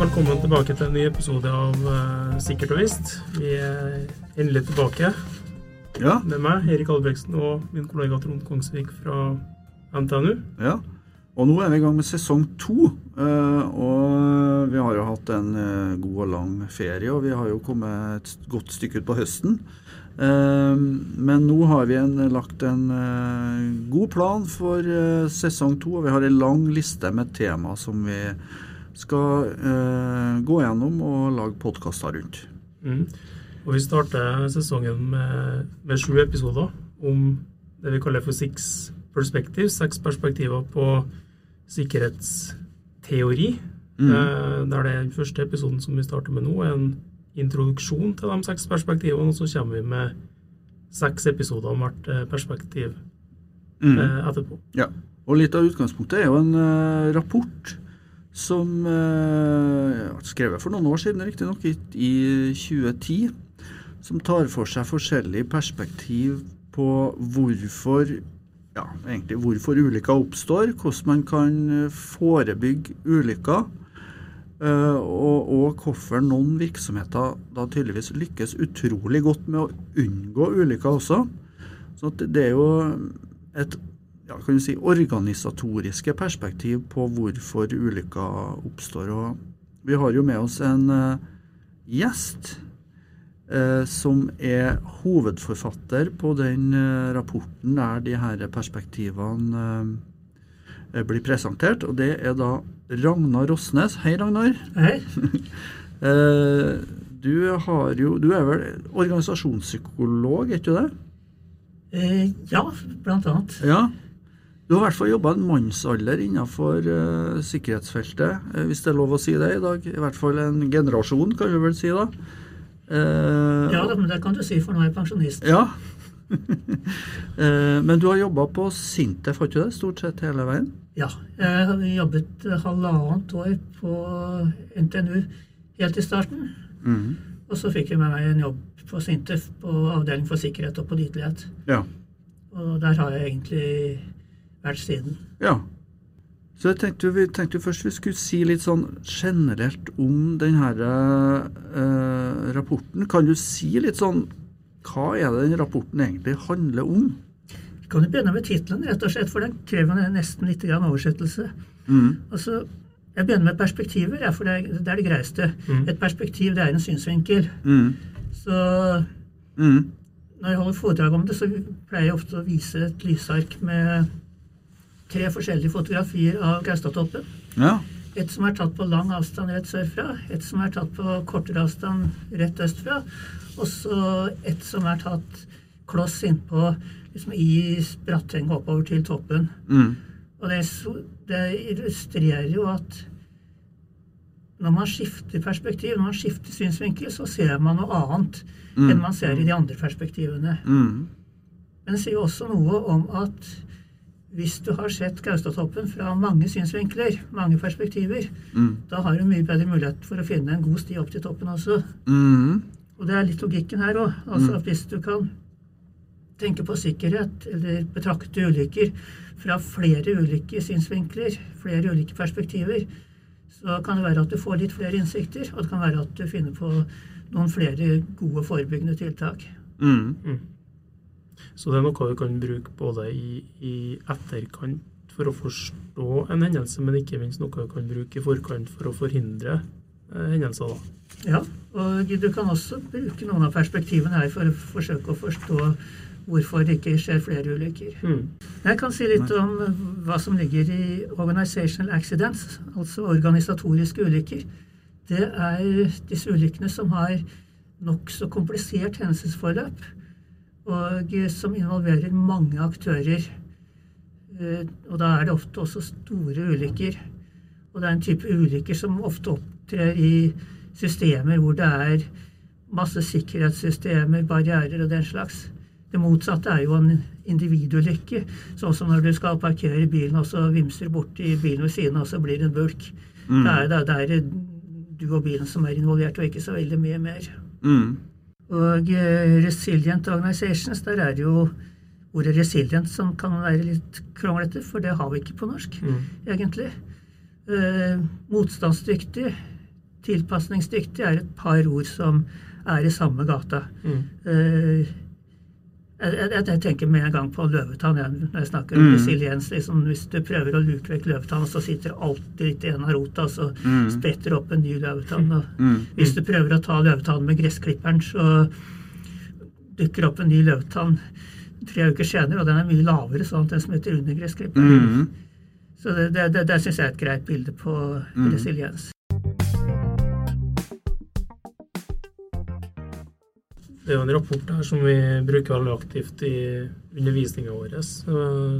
Velkommen tilbake til en ny episode av uh, Sikkert og visst. Vi er endelig tilbake Ja, med meg, Erik Albrektsen, og min kollega Trond Kongsvik fra NTNU. ja. Og nå er vi i gang med sesong to. eh, og vi har jo hatt en eh, god og lang ferie, og vi har jo kommet et godt stykke ut på høsten. Eh, men nå har vi en, lagt en eh, god plan for eh, sesong to, og vi har en lang liste med tema som vi skal eh, gå gjennom og lage podkaster rundt. Mm. Og vi starter sesongen med, med sju episoder om det vi kaller for Six Perspectives, seks perspektiver på sikkerhetsteori. Mm. Eh, der det den første episoden som vi starter med nå, er en introduksjon til de seks perspektivene, og så kommer vi med seks episoder om hvert eh, perspektiv Mm. eh, etterpå. Ja, og litt av utgangspunktet er jo en eh, rapport som uh, skrevet for noen år siden, riktignok, i, i 2010, som tar for seg forskjellig perspektiv på hvorfor ja, egentlig hvorfor ulykker oppstår, hvordan man kan eh, forebygge ulykker, eh, og, og hvorfor noen virksomheter da tydeligvis lykkes utrolig godt med å unngå ulykker også. Så det er jo et ja, kan du si, organisatoriske perspektiv på hvorfor ulykker oppstår. Og vi har jo med oss en uh, gjest eh, som er hovedforfatter på den eh, rapporten der de her perspektivene blir presentert. Og det er da Ragnar Rosnes. Hei, Ragnar. Hei. Du, har jo, du er vel organisasjonspsykolog, er ikke du det? Ja, blant annet. Ja. Du har i hvert fall jobba en mannsalder innenfor uh, sikkerhetsfeltet, uh, hvis det er lov å si det i dag. I hvert fall en generasjon, kan du vel si da. Uh, Ja, men det kan du si, for nå er jeg pensjonist. ja. Men du har jobba på Sintef, har du det? Stort sett hele veien? Ja. Jeg har jobbet halvannet år på NTNU helt i starten. Mhm. Og så fikk jeg med meg en jobb på Sintef på avdeling for sikkerhet og pålitelighet. Ja. Og der har jeg egentlig vært siden. ja. Så jeg tenkte, vi tenkte først vi skulle si litt sånn generelt om denne eh, rapporten. Kan du si litt sånn Hva er det den rapporten egentlig handler om? Vi kan jo begynne med tittelen, rett og slett, for den krever nesten litt grann oversettelse. Mm. Altså, jeg begynner med perspektiver, ja, for det er det, er det greieste. Mm. Et perspektiv det er en synsvinkel. Mm. Så Mhm. Når jeg holder foredrag om det, så pleier jeg ofte å vise et lysark med tre forskjellige fotografier av Gaustatoppen. Ja. Et som er tatt på lang avstand rett sørfra, et som er tatt på kortere avstand rett østfra, og så et som er tatt kloss innpå liksom i bratthenget oppover til toppen. Mm. Og det, det illustrerer jo at når man skifter perspektiv, når man skifter synsvinkel, så ser man noe annet Mm. enn man ser i de andre perspektivene. Mm. Men det sier jo også noe om at hvis du har sett Gaustatoppen fra mange synsvinkler, mange perspektiver, mm. da har du mye bedre mulighet for å finne en god sti opp til toppen også. Mm. Og det er litt logikken her òg. Altså at hvis du kan tenke på sikkerhet, eller betrakte ulykker fra flere ulike synsvinkler, flere ulike perspektiver, så kan det være at du får litt flere innsikter, og det kan være at du finner på noen flere gode forebyggende tiltak. Mhm. Så det er noe vi kan bruke både i, i etterkant for å forstå en hendelse, men ikke minst noe vi kan bruke i forkant for å forhindre eh, hendelser. da. Ja, og du kan også bruke noen av perspektivene her for å forsøke å forstå hvorfor det ikke skjer flere ulykker. Mm. Jeg kan si litt om hva som ligger i organizational accidents, altså organisatoriske ulykker. Det er disse ulykkene som har nokså komplisert hendelsesforløp, og som involverer mange aktører. Eh, Og da er det ofte også store ulykker. Og det er en type ulykker som ofte opptrer i systemer hvor det er masse sikkerhetssystemer, barrierer og den slags. Det motsatte er jo en individulykke, sånn som når du skal parkere bilen, og så vimser borti bilen ved siden av, og så blir det en bulk. Mm. Det er, det er det er du og bilen som er involvert, og ikke så veldig mye mer. Mm. Og eh, resilient organizations, der er jo ordet resilient som kan være litt kronglete, for det har vi ikke på norsk, Mm. egentlig. Eh, motstandsdyktig, tilpasningsdyktig er et par ord som er i samme gata. Mm. Eh, jeg, jeg, jeg tenker med en gang på løvetann jeg, når jeg snakker om Mm. resiliens. Liksom, hvis du prøver å luke vekk løvetann, så sitter det alltid igjen av rota, og så Mm. spretter det opp en ny løvetann. Mm. hvis du prøver å ta løvetann med gressklipperen, så dukker opp en ny løvetann tre uker senere, og den er mye lavere sånn at den som heter under gressklipperen. Mm. Så det, det, det, det syns jeg er et greit bilde på Mm. resiliens. Det er jo en rapport her som vi bruker veldig aktivt i undervisninga vår. Så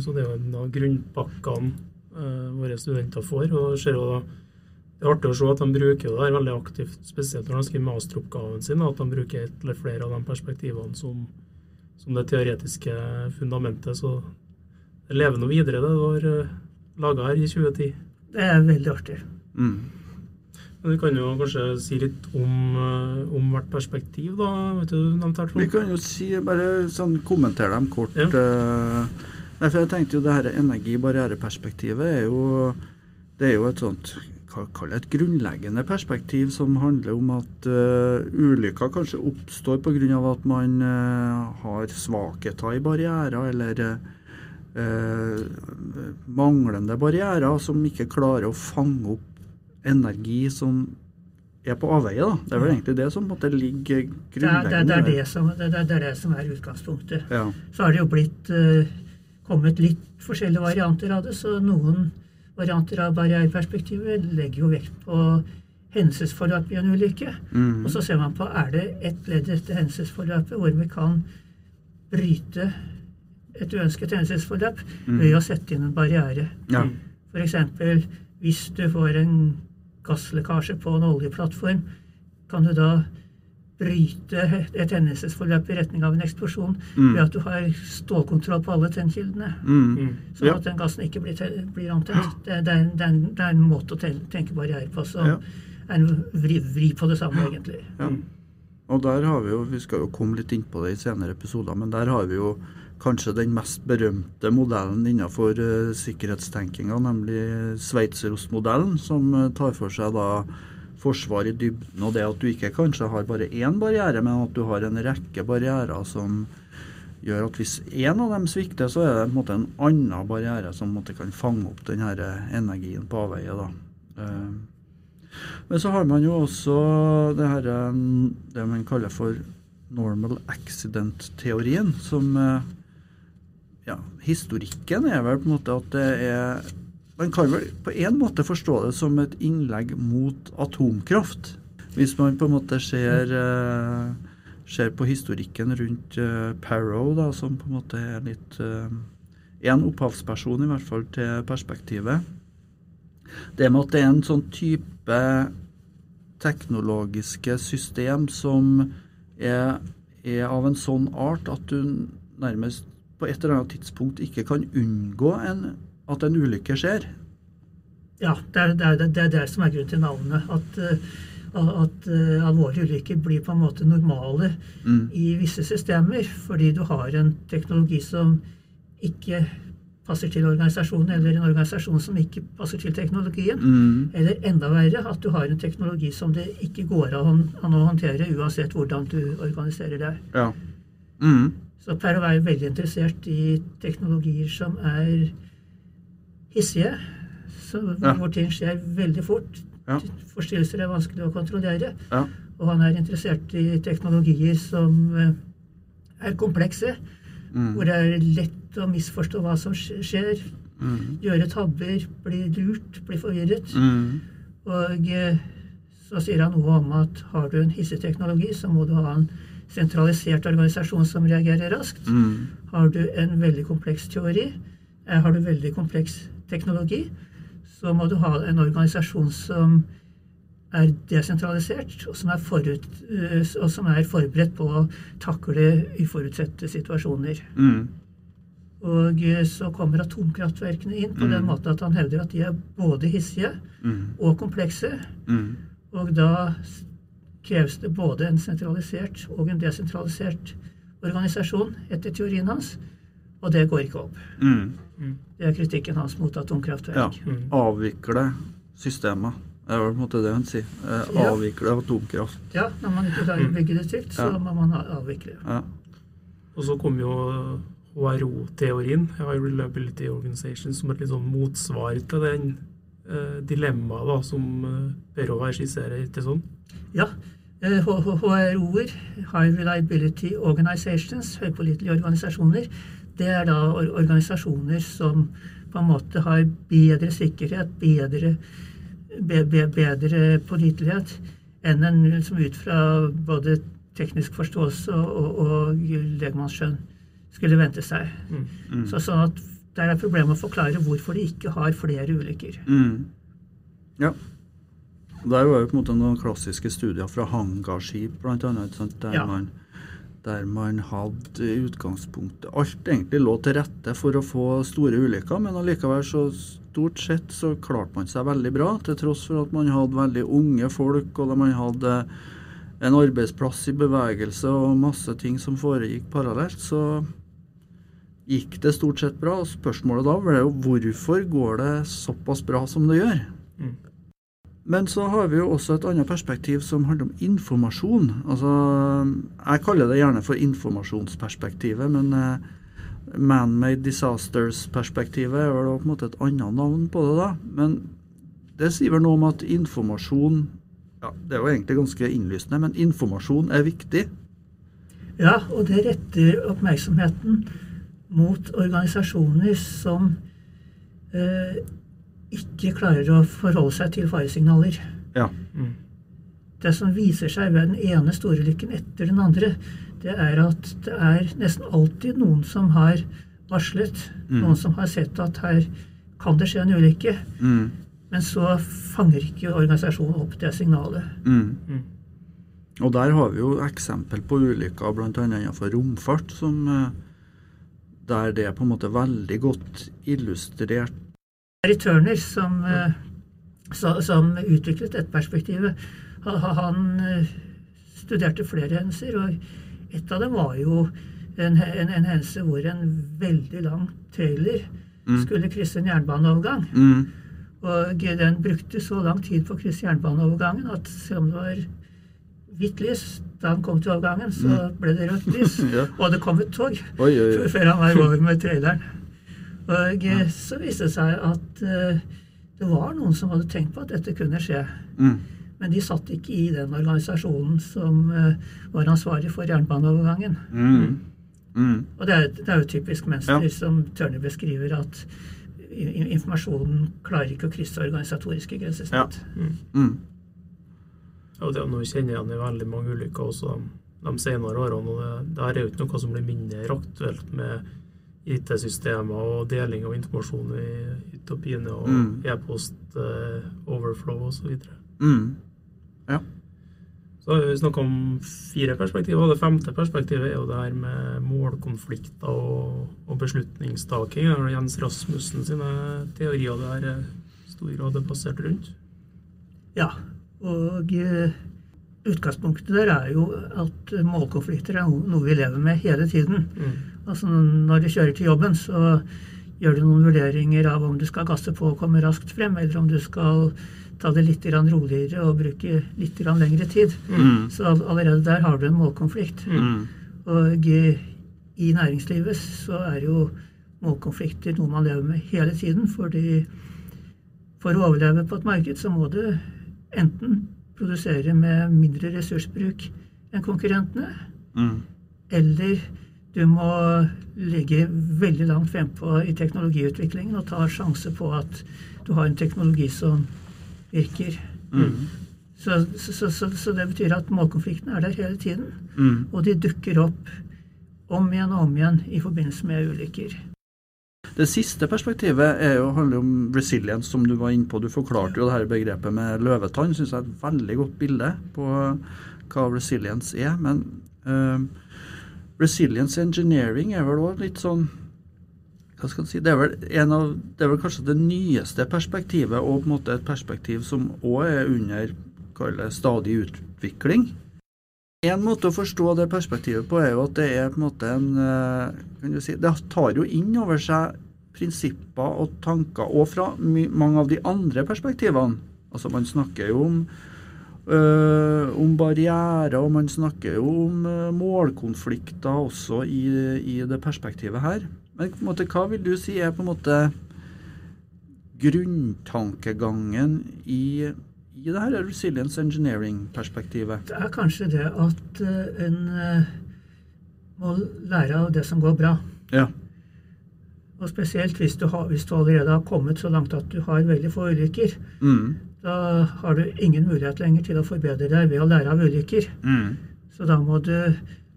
så det er jo en av grunnpakkene eh, våre studenter får. og ser jo da det er artig å se at de bruker det her veldig aktivt, spesielt når de skriver masteroppgaven sin, at de bruker et eller flere av de perspektivene som, som det teoretiske fundamentet. Så det lever nå videre, det du har uh, laga her i 2010. Det er veldig artig. Mm. Men du kan jo kanskje si litt om, eh, om hvert perspektiv, da. Vet du, nevnte her, Vi kan jo si, bare sånn, kommentere dem kort. Ja. eh, nei, for jeg tenkte jo det her energi-barriereperspektivet er jo det er jo et sånt Kall et grunnleggende perspektiv som handler om at uh, ulykker kanskje oppstår pga. at man uh, har svakheter i barrierer, eller uh, manglende barrierer som ikke klarer å fange opp energi som er på avveie. da. Det er vel egentlig det som måtte ligge grunnleggende Det er, det, er, det, som, det, er, det er det som er utgangspunktet. Ja. Så har det jo blitt uh, kommet litt forskjellige varianter av det, så noen varianter av barriereperspektivet legger jo vekt på hendelsesforløp i en ulykke. Mm. Og så ser man på er det ett ledd etter hendelsesforløpet hvor vi kan bryte et uønsket hendelsesforløp ved å sette inn en barriere. Ja. F.eks. hvis du får en gasslekkasje på en oljeplattform, kan du da bryte et hendelsesforløp i retning av en eksplosjon Mm. ved at du har stålkontroll på alle tennkildene. Mm. Mm. Sånn Ja. at den gassen ikke blir, blir antent. Det, det, er, en- det, det er en måte å tenke barriere på som Ja. er en vri, vri på det samme, egentlig. Ja. Og der har vi jo, vi skal jo komme litt inn på det i senere episoder, men der har vi jo kanskje den mest berømte modellen innenfor uh, sikkerhetstenkinga, nemlig Sveitserostmodellen, som eh, tar for seg da forsvar i dybden, og det at du ikke kanskje har bare én barriere, men at du har en rekke barrierer som gjør at hvis én av dem svikter, så er det en måte en annen barriere som måte kan fange opp den eh, energien på avveie. da. Men så har man jo også det her, det man kaller for normal accident-teorien, som ja, Historikken er vel på en måte at det er Man kan vel på en måte forstå det som et innlegg mot atomkraft. Hvis man på en måte ser, eh, ser på historikken rundt eh, Parrow, da, som på en måte er litt eh, En opphavsperson, i hvert fall, til perspektivet. Det med at det er en sånn type teknologiske system som er, er av en sånn art at du nærmest på et eller annet tidspunkt ikke kan unngå en, at en ulykke skjer. Ja, det er det, det, er det som er grunnen til navnet. At, eh, at eh, alvorlige ulykker blir på en måte normale Mm. i visse systemer, fordi du har en teknologi som ikke passer til organisasjonen, eller en organisasjon som ikke passer til teknologien. Mm. Eller enda verre, at du har en teknologi som det ikke går an å håndtere, uansett hvordan du organiserer det. Ja. Mm. Så Perrow er jo veldig interessert i teknologier som er hissige, så, Ja. hvor ting skjer veldig fort. Ja. Forstyrrelser er vanskelig å kontrollere. Ja. Og han er interessert i teknologier som eh, er komplekse, Mm. hvor det er lett å misforstå hva som skjer, Mm. gjøre tabber, bli lurt, bli forvirret. Mm. Og eh, så sier han noe om at har du en hisseteknologi, så må du ha en sentralisert organisasjon som reagerer raskt. Mm. Har du en veldig kompleks teori, eh, har du veldig kompleks teknologi, så må du ha en organisasjon som er desentralisert, og som er, forut, eh, og som er forberedt på å takle uforutsette situasjoner. Mm. Og eh, så kommer atomkraftverkene inn på den Mm. måten at han hevder at de er både hissige Mm. og komplekse. Mm. Og da kreves det både en sentralisert og en desentralisert organisasjon, etter teorien hans. Og det går ikke opp. Mm. Det er kritikken hans mot atomkraftverk. Ja. Mm. Avvikle systemet. Det er vel på en måte det han sier. Eh, Ja. avvikle atomkraft. Ja, når man ikke klarer å Mm. bygge det trygt, så Ja. må man avvikle. Ja. Og så kom jo HRO-teorien, High Reliability Organization, som et litt sånn motsvar til den dilemmaet da, som eh, Perov her skisserer. ikke sånn? Ja. eh, HRO-er, High Reliability Organizations, høypålitelige organisasjoner, det er da organisasjoner som på en måte har bedre sikkerhet, bedre, be be bedre pålitelighet enn en liksom ut fra både teknisk forståelse og, og, og legmannsskjønn skulle vente seg. Mm. Mm. Så, sånn at det er problemet å forklare hvorfor de ikke har flere ulykker. Mm. Ja. Der var jo på en måte noen klassiske studier fra hangarskip, annet. Der, Ja. man, der man hadde i utgangspunktet Alt egentlig lå til rette for å få store ulykker, men allikevel så stort sett så klarte man seg veldig bra, til tross for at man hadde veldig unge folk, og man hadde en arbeidsplass i bevegelse og masse ting som foregikk parallelt, så gikk det stort sett bra. Og spørsmålet da ble jo hvorfor går det såpass bra som det gjør? Mm. Men så har vi jo også et annet perspektiv som handler om informasjon. Altså, jeg kaller det gjerne for informasjonsperspektivet, men eh, man-made disasters-perspektivet er vel på en måte et annet navn på det. da. Men det sier vel noe om at informasjon ja, Det er jo egentlig ganske innlysende, men informasjon er viktig. Ja, og det retter oppmerksomheten mot organisasjoner som eh, ikke klarer å forholde seg til faresignaler. Ja. Mm. Det som viser seg ved den ene storulykken etter den andre, det er at det er nesten alltid noen som har varslet. Mm. Noen som har sett at her kan det skje en ulykke. Mm. Men så fanger ikke organisasjonen opp det signalet. Mm. Mm. Og der har vi jo eksempel på ulykker, bl.a. innenfor romfart, som eh, der det er på en måte veldig godt illustrert. Harry Turner, som, eh, som utviklet dette perspektivet, ha- ha- han eh, studerte flere hendelser, og et av dem var jo en, en, en hendelse hvor en veldig lang trailer Mm. skulle krysse en jernbaneovergang. Mm. Og den brukte så lang tid på å krysse jernbaneovergangen at selv om det var hvitt lys da han kom til overgangen, så ble det rødt lys. Mm. Ja. Og det kom et tog Oi, oi, oi. før han var over med traileren. Og eh, så viste det seg at uh, det var noen som hadde tenkt på at dette kunne skje. Mm. Men de satt ikke i den organisasjonen som uh, var ansvarlig for jernbaneovergangen. Mm. Mm. Og det er, det er jo typisk mønster Ja. som Tørne beskriver, at informasjonen klarer ikke å krysse organisatoriske grensesnitt. Mm. Og det, nå kjenner jeg igjen i veldig mange ulykker også de, senere årene. og det, det her er jo ikke noe som blir mindre aktuelt med IT-systemer og deling av informasjon i Utopine og Mm. e-post, eh, overflow osv. Så, Mm. så har vi snakka om fire perspektiver. og Det femte perspektivet er jo det her med målkonflikter og, og beslutningstaking. Det er Jens Rasmussen sine teorier det her er i stor grad er basert rundt. Ja, og eh, utgangspunktet der er jo at målkonflikter er noe, vi lever med hele tiden. Mm. Altså Når du kjører til jobben, så gjør du noen vurderinger av om du skal gasse på og komme raskt frem, eller om du skal ta det litt roligere og bruke litt lengre tid. Mm. Så allerede der har du en målkonflikt. Mm. Og eh, i næringslivet så er jo målkonflikter noe man lever med hele tiden. fordi for å overleve på et marked så må du enten produsere med mindre ressursbruk enn konkurrentene, Mm. eller du må ligge veldig langt frempå i teknologiutviklingen og ta sjanse på at du har en teknologi som virker. Mm. Så, så, så, så det betyr at målkonfliktene er der hele tiden. Mm. Og de dukker opp om igjen og om igjen i forbindelse med ulykker. Det siste perspektivet er jo, handler om resilience, som du var inne på. Du forklarte jo det her begrepet med løvetann. Syns jeg er et veldig godt bilde på hva resilience er. Men uh, resilience engineering er vel òg litt sånn hva skal jeg si, det er, vel av, det er vel kanskje det nyeste perspektivet, og på en måte et perspektiv som òg er under stadig utvikling. En måte å forstå det perspektivet på er jo at det er på en måte en eh, kan du si, Det tar jo inn over seg prinsipper og tanker, og fra mange av de andre perspektivene. Altså Man snakker jo om, øh, om barrierer, og man snakker jo om øh, målkonflikter også i, i, det perspektivet her. Men på en måte, hva vil du si er på en måte grunntankegangen i, i det her resilience engineering-perspektivet? Det er kanskje det at uh, en uh, må lære av det som går bra. Ja. Og spesielt hvis du, har, hvis du, allerede har kommet så langt at du har veldig få ulykker. Mm. Da har du ingen mulighet lenger til å forbedre deg ved å lære av ulykker. Mm. Så da må du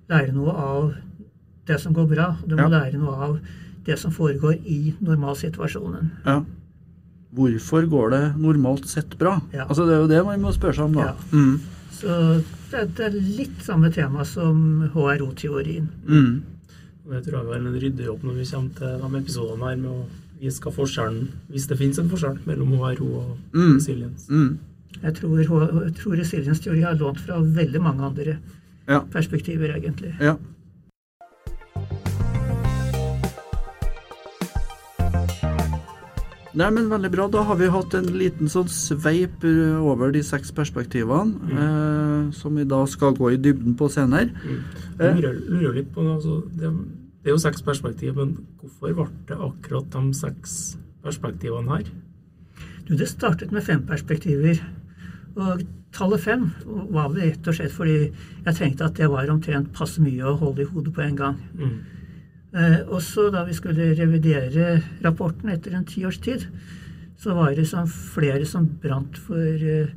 lære noe av det som går bra. Du må Ja. lære noe av det som foregår i normalsituasjonen. Ja. Hvorfor går det normalt sett bra? Ja. Altså Det er jo det man må spørre seg om, da. Ja. Mm. Så det, det er litt samme tema som HRO-teorien. Mm. Det tror jeg var en ryddig jobb når vi kommer til de episodene her med å vise hva forskjellen, hvis det finnes en forskjell, mellom HRO og Mm. resilience. Mm. Jeg tror, jeg tror resilience-teori har lånt fra veldig mange andre Ja. perspektiver, egentlig. Ja. Nei, men Veldig bra. Da har vi hatt en liten sånn sveip uh, over de seks perspektivene, eh, som vi da skal gå i dybden på senere. Mm. Eh. Jeg lurer, lurer litt på altså, det, det er jo seks perspektiv, men hvorfor ble det akkurat de seks perspektivene her? Du, det startet med fem perspektiver. Og tallet fem var vel rett og slett fordi jeg tenkte at det var omtrent passe mye å holde i hodet på en gang. Mm. Eh, også da vi skulle revidere rapporten etter en tiårs tid, så var det som flere som brant for eh,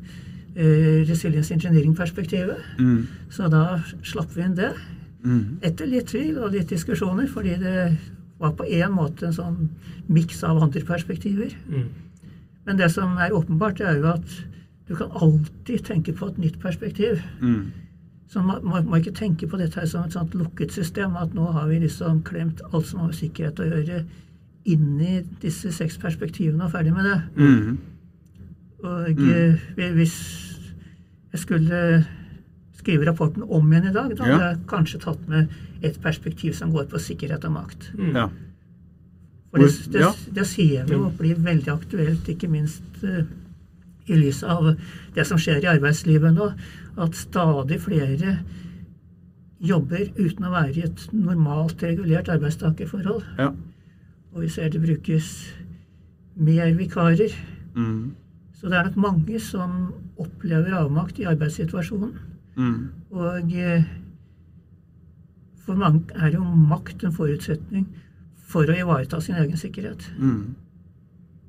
eh, resilience engineering-perspektivet. Mm. Så da slapp vi inn det. Mm. Etter litt tvil og litt diskusjoner, fordi det var på en måte en sånn miks av andre perspektiver. Mm. Men det som er åpenbart, er jo at du kan alltid tenke på et nytt perspektiv. Mm. Så man må, må ikke tenke på dette her som et sånt lukket system, at nå har vi liksom klemt alt som har med sikkerhet å gjøre, inni disse seks perspektivene og ferdig med det. Mm. Og Mm. eh, hvis jeg skulle skrive rapporten om igjen i dag, da hadde Ja. jeg kanskje tatt med et perspektiv som går på sikkerhet og makt. Mm. Ja. For det, det, det ser vi jo blir veldig aktuelt, ikke minst eh, i lys av det som skjer i arbeidslivet nå, at stadig flere jobber uten å være i et normalt regulert arbeidstakerforhold. Ja. Og vi ser det brukes mer vikarer. Mm. Så det er nok mange som opplever avmakt i arbeidssituasjonen. Mm. Og eh, for mange er jo makt en forutsetning for å ivareta sin egen sikkerhet. Mm.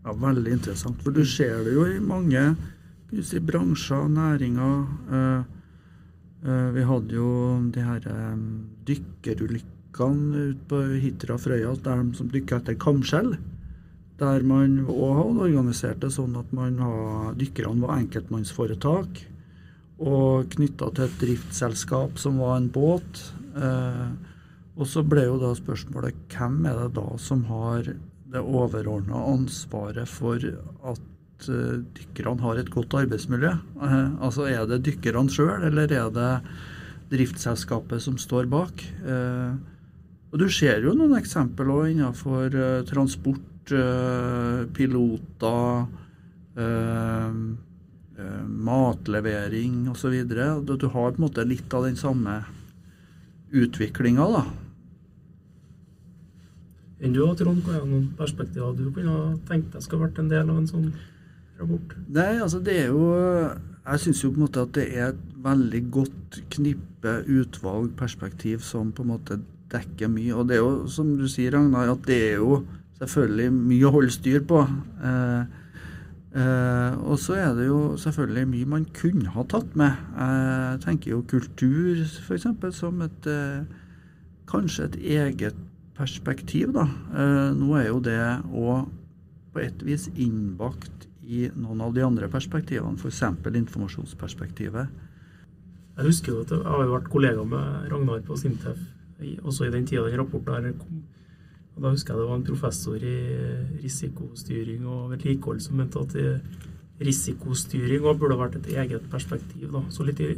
Ja, Veldig interessant. For du ser det jo i mange si, bransjer, næringer. Eh, eh, vi hadde jo de her eh, dykkerulykkene ute på Hitra Frøya, der de som dykker etter kamskjell. Der man òg hadde organisert det sånn at man har, dykkerne var enkeltmannsforetak. Og knytta til et driftsselskap som var en båt. Eh, og så ble jo da spørsmålet hvem er det da som har det overordna ansvaret for at eh, dykkerne har et godt arbeidsmiljø? Eh, altså er det dykkerne sjøl, eller er det driftsselskapet som står bak? Eh, og du ser jo noen eksempler òg innenfor transport, piloter, matlevering osv. Du har på en måte litt av den samme utviklinga, da. Enn du, Trond, hva er noen perspektiver du kunne ha tenkt deg skulle vært en del av en sånn rapport? Nei, altså det er jo Jeg syns jo på en måte at det er et veldig godt knippe utvalg perspektiv som på en måte dekker mye. Og det er jo, som du sier, Ragnar, at det er jo selvfølgelig mye å holde styr på. Eh, eh, og så er det jo selvfølgelig mye man kunne ha tatt med. Jeg tenker jo kultur, f.eks., som et eh, kanskje et eget perspektiv, da. Eh, nå er jo det òg på et vis innbakt i noen av de andre perspektivene, f.eks. informasjonsperspektivet. Jeg husker jo at jeg har vært kollega med Ragnar på Sintef, også i den tida den rapporten her kom. Og Da husker jeg det var en professor i risikostyring og vedlikehold som mente at risikostyring burde vært et eget perspektiv. Da. Så litt i,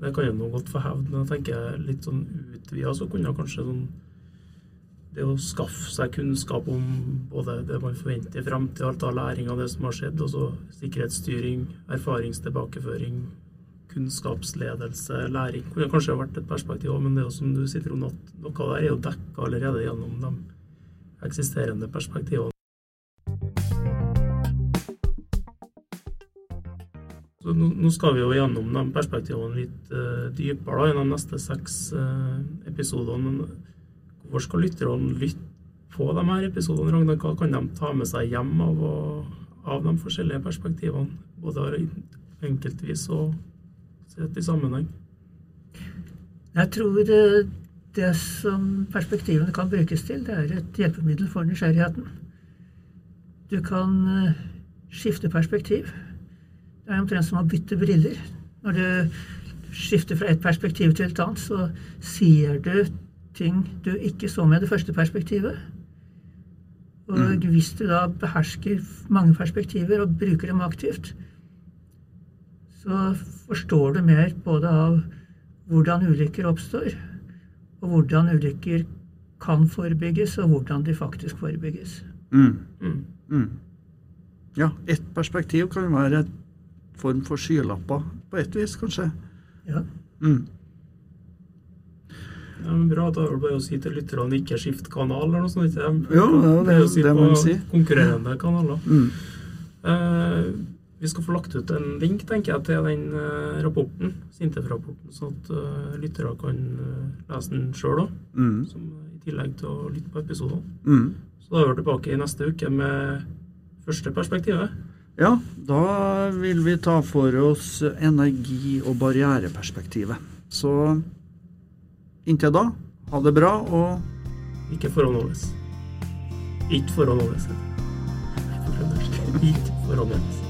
det kan jeg nå godt få hevd, men jeg tenker litt sånn utvida så kunne jeg kanskje sånn det å skaffe seg kunnskap om både det man forventer i framtida, alt av læring av det som har skjedd, og så sikkerhetsstyring, erfaringstilbakeføring, kunnskapsledelse, læring. Det Kunne kanskje vært et perspektiv òg, men det er jo som du sier, Trond, at noe det er jo dekka allerede gjennom de eksisterende perspektivene. Så nå, skal vi jo gjennom de perspektivene litt uh, dypere da, i de neste seks uh, episodene. Hvorfor skal lytterne lytte på de her episodene? Ragnar? Hva kan de ta med seg hjem av, av de forskjellige perspektivene? Både enkeltvis og sett i sammenheng. Jeg tror det, det som perspektivene kan brukes til, det er et hjelpemiddel for nysgjerrigheten. Du kan uh, skifte perspektiv. Det er omtrent som å bytte briller. Når du skifter fra et perspektiv til et annet, så ser du ting du ikke så med det første perspektivet. Og mm. hvis du da behersker mange perspektiver og bruker dem aktivt, så forstår du mer både av hvordan ulykker oppstår, og hvordan ulykker kan forebygges, og hvordan de faktisk forebygges. Mm. Mm. mm. Ja, ett perspektiv kan være en form for skylapper, på et vis, kanskje. Ja. Mm. Ja, men bra. Da er det bare å si til lytterne ikke skift kanal eller noe sånt. Ikke? Jo, ja, det, er si det på si. konkurrerende kanaler. Mm. Eh, vi skal få lagt ut en link tenker jeg, til den eh, rapporten, Sintef-rapporten, sånn at uh, lyttere kan uh, lese den sjøl òg. Mm. I tillegg til å lytte på episodene. Mm. Så da er vi tilbake i neste uke med første perspektivet. Ja, da vil vi ta for oss energi- og barriereperspektivet. Så inntil da, ha det bra og Ikke forhåndholdes. Ikke forhåndholdes. Ikke forhåndholdes.